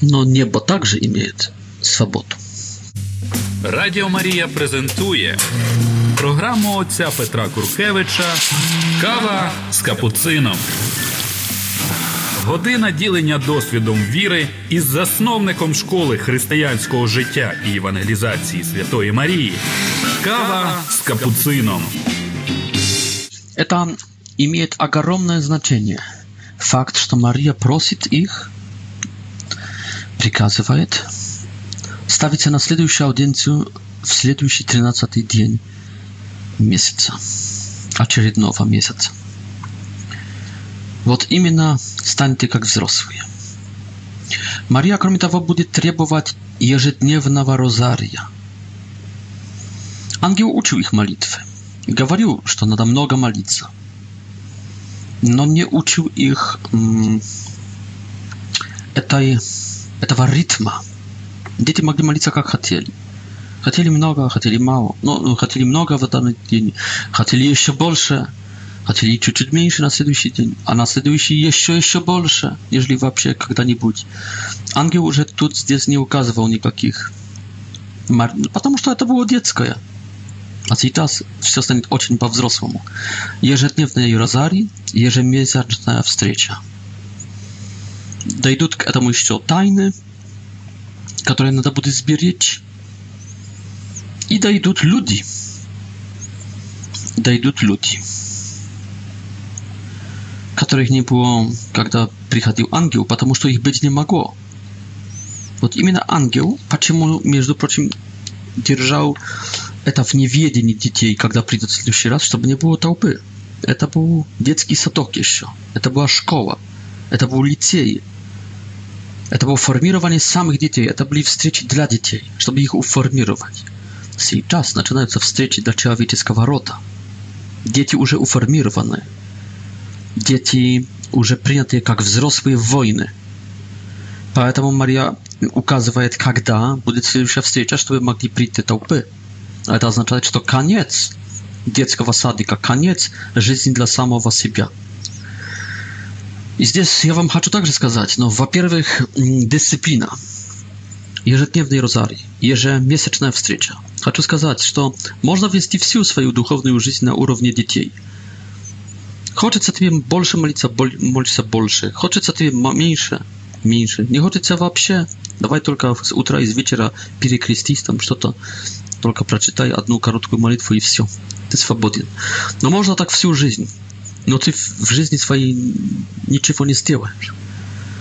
но небо также имеет свободу. Радио Мария презентует программу отца Петра Куркевича Кава с капуцином. Година ділення досвідом віри із засновником школи християнського життя і евангелізації Святої Марії. Кава з капуцином. Это имеет огромное значение – Факт, что Мария просит их, приказывает, ставится на следующую аудиенцию в следующий тринадцатый день месяца, очередного месяца. Вот именно станьте как взрослые. Мария, кроме того, будет требовать ежедневного розария. Ангел учил их молитвы. Говорил, что надо много молиться – но не учил их этой, этого ритма. Дети могли молиться как хотели. Хотели много, хотели мало. Ну, хотели много в данный день, хотели еще больше, хотели чуть-чуть меньше на следующий день, а на следующий еще еще больше, нежели вообще когда-нибудь. Ангел уже тут здесь не указывал никаких. Ну, потому что это было детское. A teraz wszystko stanie bardzo po wzrosłemu. Jeżedniewny rozari, jeżemiesięczna wstrzecia. Dojdą k temu jeszcze tajny, które trzeba będzie zbierać. I dojdą ludzie. Dojdą ludzie. Których nie było, kiedy przychodził angiel, ponieważ ich być nie mogło. Вот именно ангел, почему, между прочим, держал это в неведении детей, когда придут в следующий раз, чтобы не было толпы. Это был детский садок еще, это была школа, это был лицей, это было формирование самых детей, это были встречи для детей, чтобы их уформировать. Сейчас начинаются встречи для человеческого рода. Дети уже уформированы. Дети уже приняты как взрослые воины. Поэтому Мария указывает, когда будет следующая встреча, чтобы могли прийти толпы. Это означает, что конец детского садика, конец жизни для самого себя. И здесь я вам хочу также сказать, ну, во-первых, дисциплина, ежедневный розарий, ежемесячная встреча. Хочу сказать, что можно ввести всю свою духовную жизнь на уровне детей. Хочется тебе больше молиться, молиться больше. Хочется тебе меньше, меньше. Не хочется вообще. Давай только с утра и с вечера перекрестись там что-то только прочитай одну короткую молитву и все, ты свободен. Но можно так всю жизнь, но ты в жизни своей ничего не сделаешь.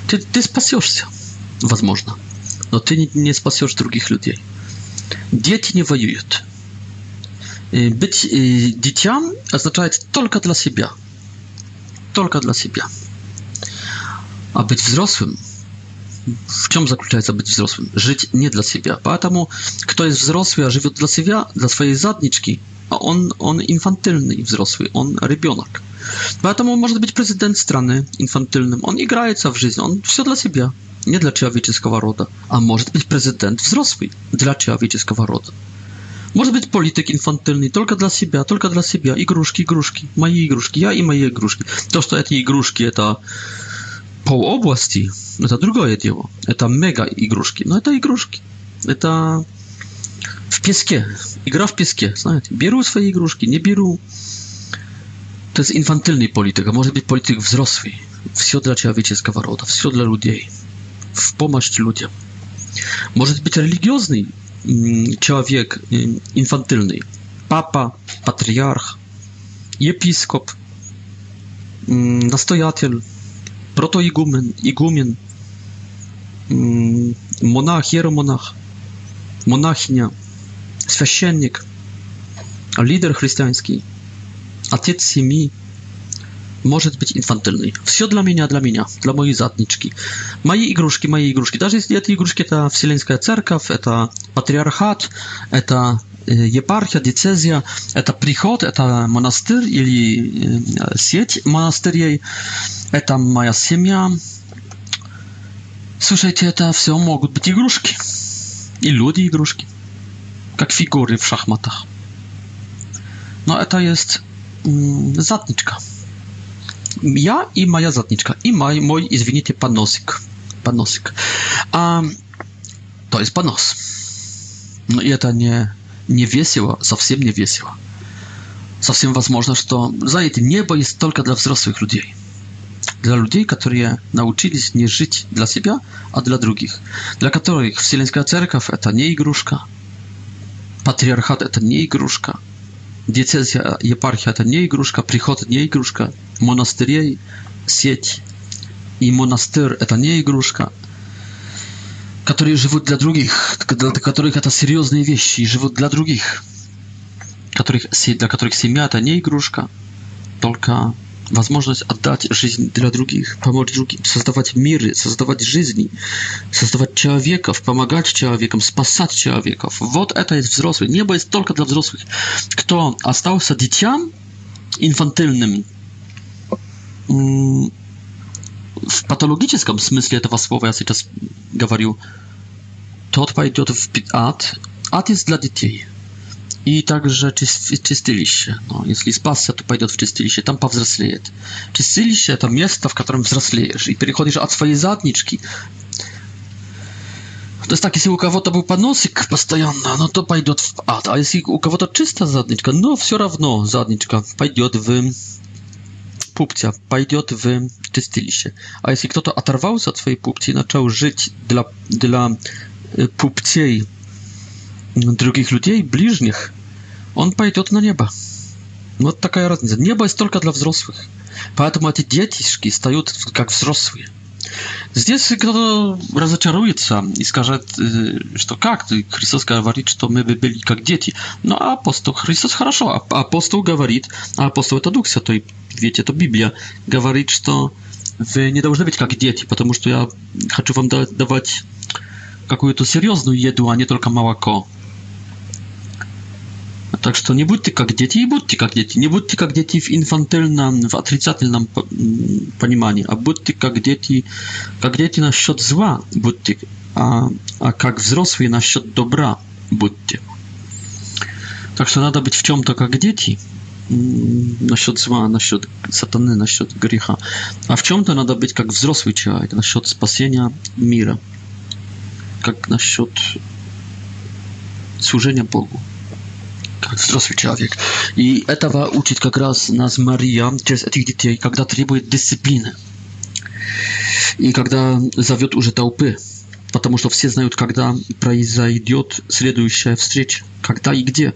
Ты, ты спасешься, возможно, но ты не, не спасешь других людей. Дети не воюют. Быть дитям означает только для себя. Только для себя. А быть взрослым – w czym zakluczające być wzrosłym? Żyć nie dla siebie. Dlatego kto jest wzrosły, a żyje dla siebie, dla swojej zadniczki, a on, on infantylny i wzrosły, on rybionak. Dlatego może być prezydent strony infantylnym, on graje co w życiu, on wszystko dla siebie, nie dla człowieczeskiego rodu. A może być prezydent wzrosły dla człowieczeskiego rodu. Może być polityk infantylny tylko dla siebie, tylko dla siebie, igruszki, igruszki, moje igruszki, ja i moje igruszki. To, że te igruszki, to... Ta po пол области это другое дело. Это мега игрушки. Но это игрушки. Это w песке. Игра в песке, знаете. Беру swoje игрушки, nie беру. To jest infantylna polityka, może być polityk wzrosły. Wszystko dla jest roda, w dla ludzi. W pomoc ludziom. Może być religijny mm, człowiek mm, infantylny. Papa, patriarch, episkop, mm, nastojatel protoigumen, igumen, monach, hieromonach, monachnia, священник, лидер христианский, отец семьи, может быть инфантильный. Все для меня, для меня, для моей заднички. Мои игрушки, мои игрушки. Даже если это игрушки, это Вселенская Церковь, это Патриархат, это Э, епархия, децезия – это приход, это монастырь или э, сеть монастырей, это моя семья. Слушайте, это все могут быть игрушки и люди игрушки, как фигуры в шахматах. Но это есть задничка. Я и моя задничка, и мой, мой извините, подносик, подносик. А, то есть понос. Но это не невесело, совсем не весело. Совсем возможно, что за этим небо есть только для взрослых людей. Для людей, которые научились не жить для себя, а для других. Для которых Вселенская Церковь – это не игрушка. Патриархат – это не игрушка. Диецезия, епархия – это не игрушка. Приход – не игрушка. Монастырей, сеть и монастырь – это не игрушка. которые живут для других, для которых это серьезные вещи, и живут для других, которых, для которых семья это не игрушка, только возможность отдать жизнь для других, помочь другим, создавать миры, создавать жизни, создавать человеков, помогать человекам, спасать человеков. Вот это есть взрослый. Небо есть только для взрослых. Кто остался дитям, инфантильным, в патологическом смысле этого слова я сейчас говорю, тот пойдет в ад. Ад есть для детей. И также чистилище. Ну, если спасся, то пойдет в чистилище, там повзрослеет. Чистилище – это место, в котором взрослеешь и переходишь от своей заднички. То есть так, если у кого-то был поносик постоянно, ну то пойдет в ад. А если у кого-то чистая задничка, ну все равно задничка пойдет в pupcja, pajdiot w czystyliście. A jeśli kto to atarwał się od swojej pupci i zaczął żyć dla, dla y, pupciej mm, drugich ludzi, bliźnich, on pajdiot na nieba. No taka różnica. Niebo jest tylko dla wzrosłych. Dlatego te dzieciszki stają jak wzrosłe. Z nie kto to rozczaruje i skaże, y, że to jak, ty Chrystus mówi, to my by byli jak dzieci. No a apostoł, Chrystus, хорошо, a apostoł mówi, a apostoł to duksa, to i wiecie, to Biblia, mówi, że to wy nie должны być jak dzieci, ponieważ ja chcę wam dawać jakąś to serioznu jedu, a nie tylko mała ko. Так что не будьте как дети и будьте как дети. Не будьте как дети в инфантильном, в отрицательном понимании, а будьте как дети, как дети насчет зла, будьте, а, а как взрослые насчет добра будьте. Так что надо быть в чем-то как дети, насчет зла, насчет сатаны, насчет греха. А в чем-то надо быть как взрослый человек, насчет спасения мира, как насчет служения Богу. как взрослый человек. И этого учит как раз нас Мария через этих детей, когда требует дисциплины. И когда зовет уже толпы. Потому что все знают, когда произойдет следующая встреча. Когда и где.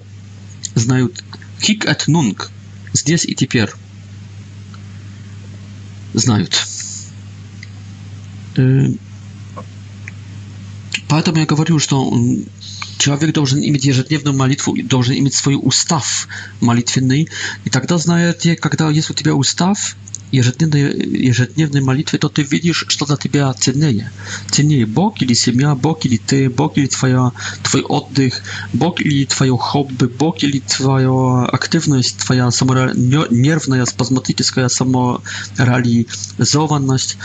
Знают хик эт нунг. Здесь и теперь. Знают. Поэтому я говорю, что Человек должен иметь ежедневную молитву, должен иметь свой устав молитвенный. И тогда, знаете, когда есть у тебя устав, ежедневной, ежедневной молитвы, то ты видишь, что для тебя ценнее. Ценнее Бог или семья, Бог или ты, Бог или твоя, твой отдых, Бог или твое хобби, Бог или твоя активность, твоя самора... нервная, спазматическая самореализованность.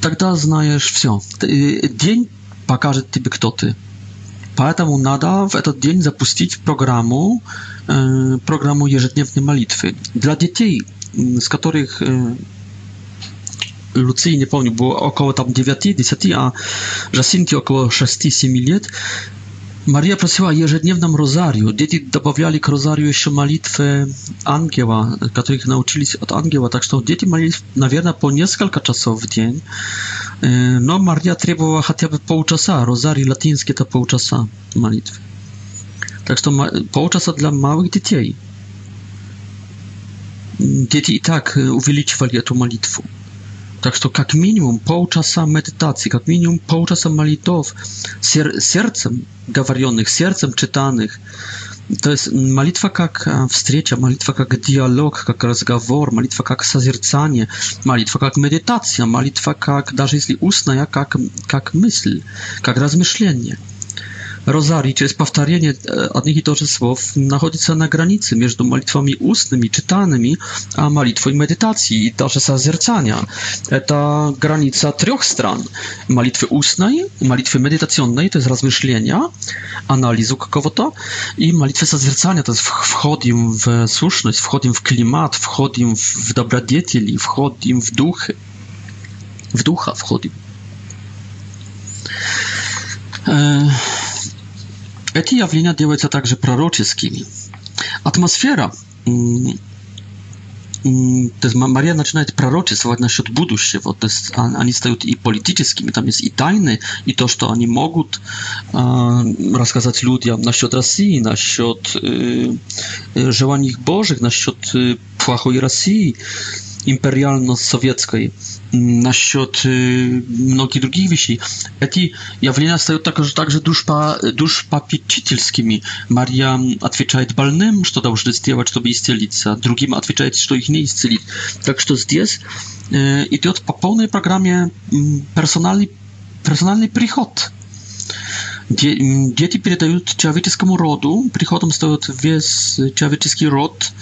Тогда знаешь все. День покажет тебе, кто ты. Поэтому надо в этот день запустить программу, программу ежедневной молитвы. Для детей, с которых Луции, не помню, было около там 9-10, а Жасинки около 6-7 лет, Maria prosiła ежедневном rozariu. Dzieci dobawiali k rozariu jeszcze modlitwy angiela, których nauczyli się od angiela. Tak że dzieci mieli, naверное, po kilka czasów w dzień. E, no, Maria требowała хотя бы полчаса. rozarii, латинский – to полчаса молитвы. Так что полчаса dla małych dzieci. Dzieci i tak увеличивали эту молитву. Так что как минимум полчаса медитации, как минимум полчаса молитв сер- сердцем, говоренных сердцем, читанных. То есть молитва как встреча, молитва как диалог, как разговор, молитва как созерцание, молитва как медитация, молитва как, даже если устная, как, как мысль, как размышление – rozarii, czy jest powtarzanie e, odnych i toży słów, znajduje się na granicy między modlitwami ustnymi, czytanymi, a modlitwą medytacji, i dalsze zazercania. E, Ta granica trzech stron. Malitwy ustnej, malitwy medytacyjnej, to jest rozmyślenia, analizu kogo to, i malitwy zazercania, to jest wchodzim w słuszność, wchodzim w klimat, wchodzim w dobrodzieci, wchodzim w duchy. W ducha wchodzim. E, Эти явления делаются также пророческими. Атмосфера то есть Мария начинает пророчествовать насчет будущего. То есть они стают и политическими, там есть и тайны, и то, что они могут э, рассказать людям насчет России, насчет э, желаний их Божьих, насчет э, плохой России. Э, imperialno-sowieckiej mm, na świat y, mnogich drugich wieści. Jaki jawlenia stają tak, że także dusz papieczycielskimi. Maria odpowiedziała balnym, że to dał dałże że to by istnieć, drugim odpowiedziała, że to ich nie istnieć. Tak, że to jest. Y, I to po pełnej programie mm, personalny, personalny przychod. Mm, dzieci передают człowieczeskiemu rodu, przychodem stoją весь człowieczeski rod,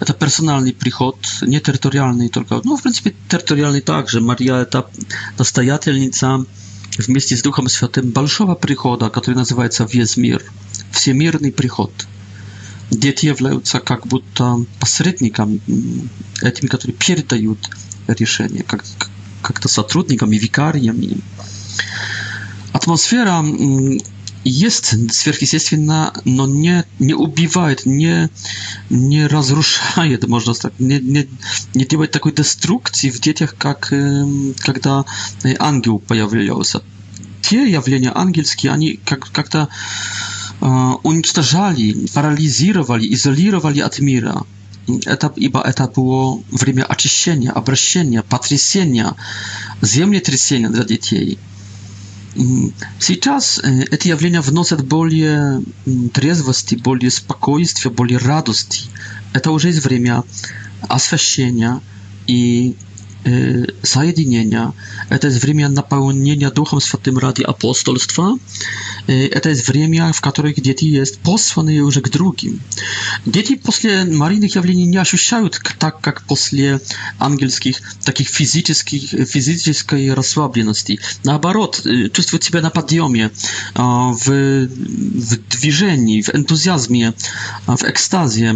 это персональный приход, не территориальный только, ну, в принципе, территориальный также. Мария это настоятельница вместе с Духом Святым большого прихода, который называется «Весь мир», всемирный приход. Дети являются как будто посредником, этими, которые передают решение, как, как-то сотрудниками, викариями. Атмосфера jest zwierzchnictwie na, no nie, nie ubiwa, nie, nie rozruszaje, to można tak, nie, nie, nie działa takiej destrukcji w dzieciach, jak, kiedy angiel pojawił się. Te jawienia angielskie, ani jak, jak to, уничтожали, парализировали, изолировали от мира. etap ибо w было время очищения, обращения, потрясения, землетрясения dla детей. Сейчас эти явления вносят более трезвости, более спокойствия, более радости. Это уже есть время освящения и соединения, это есть время наполнения Духом Святым ради апостольства, это есть время, в которых дети есть посланные уже к другим. Дети после марийных явлений не ощущают так, как после ангельских, таких физических, физической расслабленности. Наоборот, чувствуют себя на подъеме, в, в движении, в энтузиазме, в экстазе,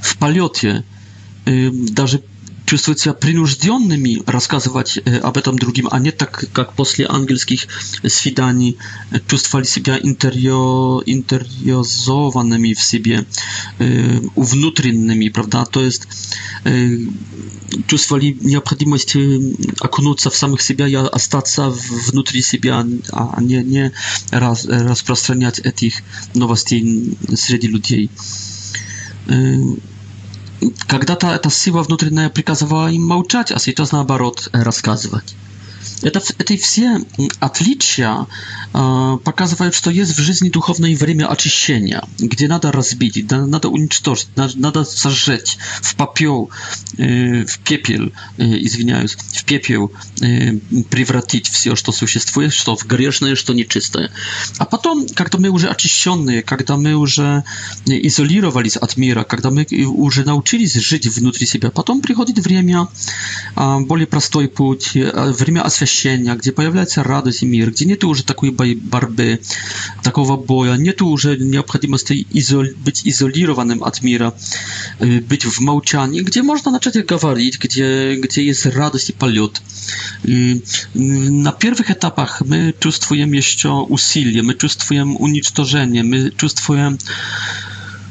в полете, даже чувствуют себя принужденными рассказывать об этом другим, а не так, как после английских свиданий чувствовали себя интерьо, интерьозованными в себе, внутренними, правда, то есть чувствовали необходимость окунуться в самих себя и остаться внутри себя, а не, не раз, распространять этих новостей среди людей. Когда-то эта сила внутренняя приказывала им молчать, а сейчас, наоборот, рассказывать. Это, это все отличия э, показывают, что есть в жизни духовное время очищения, где надо разбить, надо уничтожить, надо, надо сожжать в попел, э, в пепел, э, извиняюсь, в пепел э, превратить все, что существует, что в грешное, что нечистое. А потом, когда мы уже очищенные, когда мы уже изолировались от мира, когда мы уже научились жить внутри себя, потом приходит время, э, более простой путь, время освящения воскресения, где появляется радость и мир, где нет уже такой борьбы, такого боя, нет уже необходимости изол... быть изолированным от мира, быть в молчании, где можно начать говорить, где, где есть радость и полет. Na pierwszych etapach my czujemy jeszcze usilie, my czujemy unicztożenie, my czujemy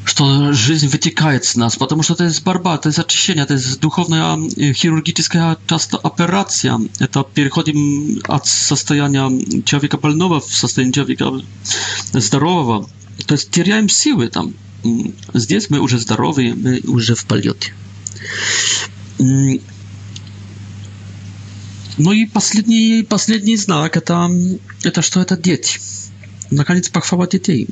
что жизнь вытекает с нас, потому что это из борьба, это из очищения, это из духовная хирургическая часто операция. Это переходим от состояния человека больного в состояние человека здорового. То есть теряем силы там. Здесь мы уже здоровы, мы уже в полете. Ну и последний, последний знак это, это что это дети. Наконец, похвала детей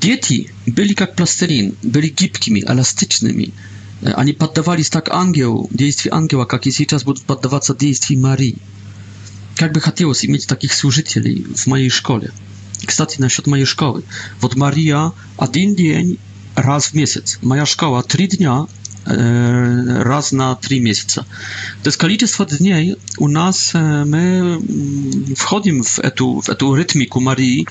dzieci byli jak plasterin, byli gibkimi, elastycznymi. Oni e, poddawali się tak angielu, dziejstwi angiela, jak i teraz będą poddawać się dziejstwi Marii. Jakby by chciało mieć takich służycieli w mojej szkole. Kstaci, na środek mojej szkoły. Wod Maria, jeden dzień, raz w miesiąc. Moja szkoła, trzy dnia, e, raz na trzy miesiące. To jest liczba dni u nas, e, my mm, wchodzimy w tę w rytmikę Marii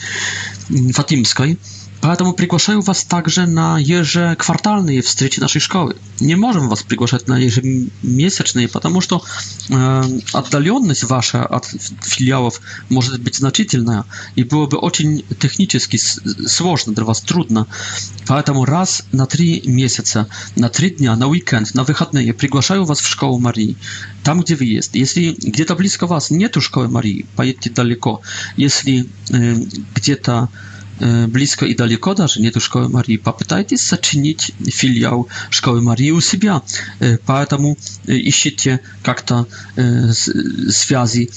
mm, Fatimskiej. Ale temu prigłaszają Was także na jeże kwartalnej w strycie naszej szkoły. Nie możemy Was приглашать на ежемесячные, потому что э, отдаленность ваша от филиалов может быть значительная, и было бы очень технически сложно для вас, трудно. Поэтому раз на три месяца, на три дня, на уикенд, на выходные приглашаю вас в школу Марии, там, где вы есть. Если где-то близко вас нету школы Марии, поедьте далеко. Если э, где-то E, blisko i daleko, że nie do Szkoły Marii, popytajcie się, zaczynić filiał Szkoły Marii u siebie. E, i iście, e, jak to związi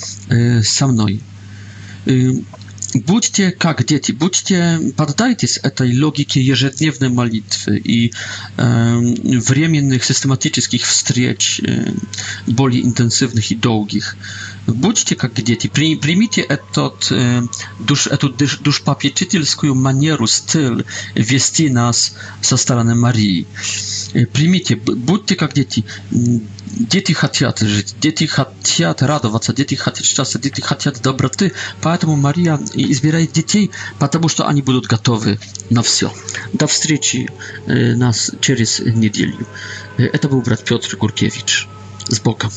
ze mną. Будьте как дети, будьте, поддайтесь этой логике ежедневной молитвы и э, временных систематических встреч, э, более интенсивных и долгих. Будьте как дети, при, примите этот, э, душ, эту душ, душпопечительскую манеру, стиль вести нас со стороны Марии. Примите, будьте как дети, дети хотят жить, дети хотят радоваться, дети хотят счастья, дети хотят доброты. Поэтому Мария избирает детей, потому что они будут готовы на все. До встречи э, нас через неделю. Э, это был брат Петр Гуркевич. С Богом!